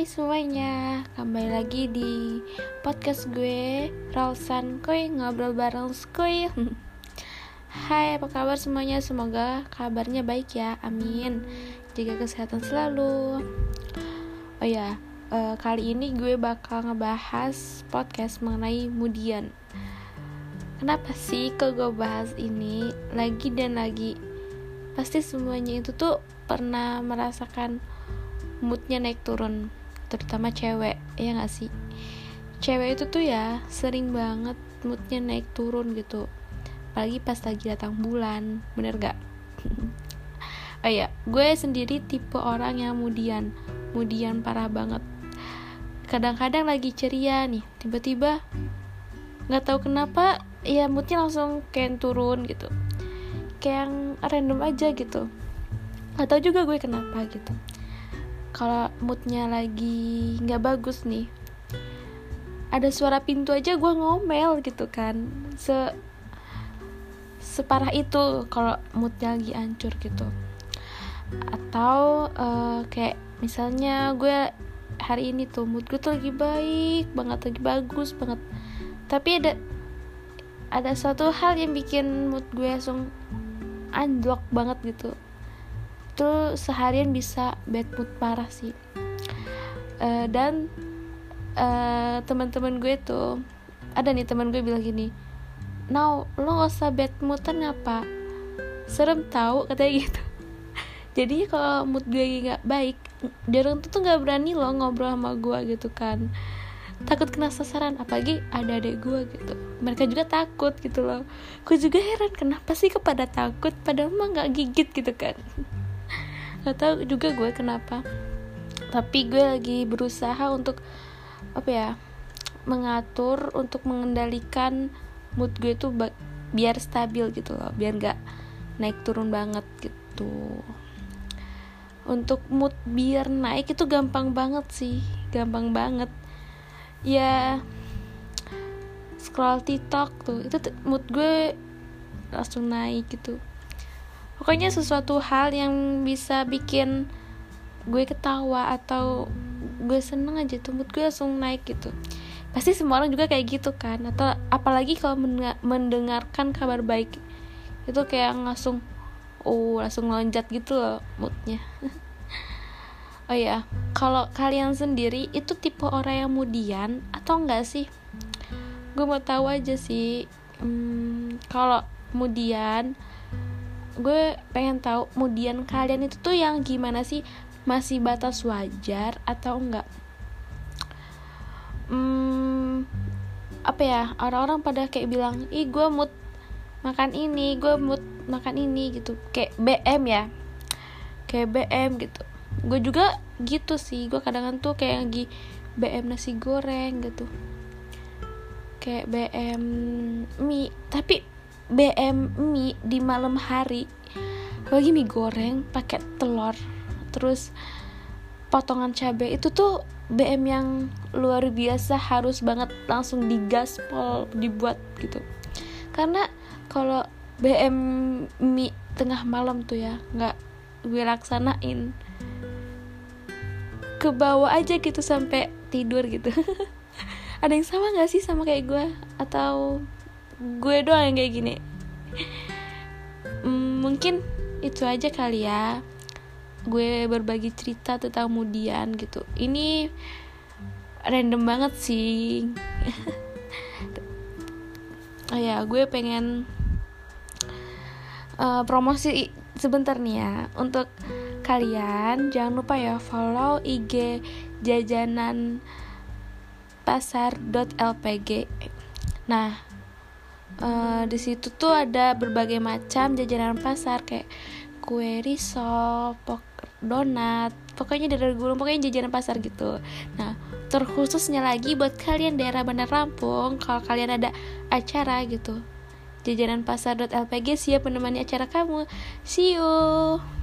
Hai semuanya, kembali lagi di podcast gue Ralsan Koy Ngobrol bareng Skoy Hai apa kabar semuanya, semoga kabarnya baik ya, amin. Jaga kesehatan selalu. Oh ya, uh, kali ini gue bakal ngebahas podcast mengenai mudian. Kenapa sih kok gue bahas ini lagi dan lagi? Pasti semuanya itu tuh pernah merasakan moodnya naik turun terutama cewek ya gak sih? Cewek itu tuh ya sering banget moodnya naik turun gitu. Apalagi pas lagi datang bulan bener gak oh ya gue sendiri tipe orang yang mudian mudian parah banget. Kadang-kadang lagi ceria nih tiba-tiba nggak tahu kenapa ya moodnya langsung kayak turun gitu. Kayak yang random aja gitu. Tahu juga gue kenapa gitu kalau moodnya lagi nggak bagus nih ada suara pintu aja gue ngomel gitu kan. Se separah itu kalau moodnya lagi hancur gitu. Atau uh, kayak misalnya gue hari ini tuh mood gue tuh lagi baik banget lagi bagus banget. Tapi ada ada satu hal yang bikin mood gue langsung unblock banget gitu itu seharian bisa bad mood parah sih. Uh, dan uh, teman-teman gue tuh ada nih teman gue bilang gini now lo gak usah bad moodan apa serem tahu katanya gitu. Jadi kalau mood gue nggak baik orang tuh tuh nggak berani lo ngobrol sama gue gitu kan. Takut kena sasaran apalagi ada adik gue gitu. Mereka juga takut gitu loh. Gue juga heran kenapa sih kepada takut? Padahal mah nggak gigit gitu kan gak tahu juga gue kenapa. Tapi gue lagi berusaha untuk apa ya mengatur untuk mengendalikan mood gue tuh biar stabil gitu loh biar gak naik turun banget gitu. Untuk mood biar naik itu gampang banget sih gampang banget. Ya scroll tiktok tuh itu mood gue langsung naik gitu pokoknya sesuatu hal yang bisa bikin gue ketawa atau gue seneng aja tuh mood gue langsung naik gitu. Pasti semua orang juga kayak gitu kan atau apalagi kalau mendengarkan kabar baik itu kayak langsung oh langsung loncat gitu loh moodnya. Oh ya kalau kalian sendiri itu tipe orang yang mudian atau enggak sih? Gue mau tahu aja sih hmm, kalau kemudian gue pengen tahu kemudian kalian itu tuh yang gimana sih? Masih batas wajar atau enggak? Hmm, apa ya? Orang-orang pada kayak bilang ih gue mood makan ini gue mood makan ini gitu. Kayak BM ya. Kayak BM gitu. Gue juga gitu sih. Gue kadang-kadang tuh kayak lagi BM nasi goreng gitu. Kayak BM mie. Tapi BM mie di malam hari. Lagi mie goreng pakai telur terus potongan cabai itu tuh BM yang luar biasa harus banget langsung digaspol dibuat gitu. Karena kalau BM mie tengah malam tuh ya nggak gue laksanain ke bawah aja gitu sampai tidur gitu. Ada yang sama nggak sih sama kayak gue atau gue doang yang kayak gini. Hmm, mungkin itu aja kali ya. Gue berbagi cerita tentang kemudian gitu. Ini random banget sih. Oh ya gue pengen uh, promosi sebentar nih ya. Untuk kalian jangan lupa ya follow IG jajanan pasar.lpg nah uh, di situ tuh ada berbagai macam jajanan pasar kayak kue risol, donat, pokoknya dari gulung, pokoknya jajanan pasar gitu. Nah, terkhususnya lagi buat kalian daerah Bandar Lampung, kalau kalian ada acara gitu, jajanan pasar.lpg siap menemani acara kamu. See you.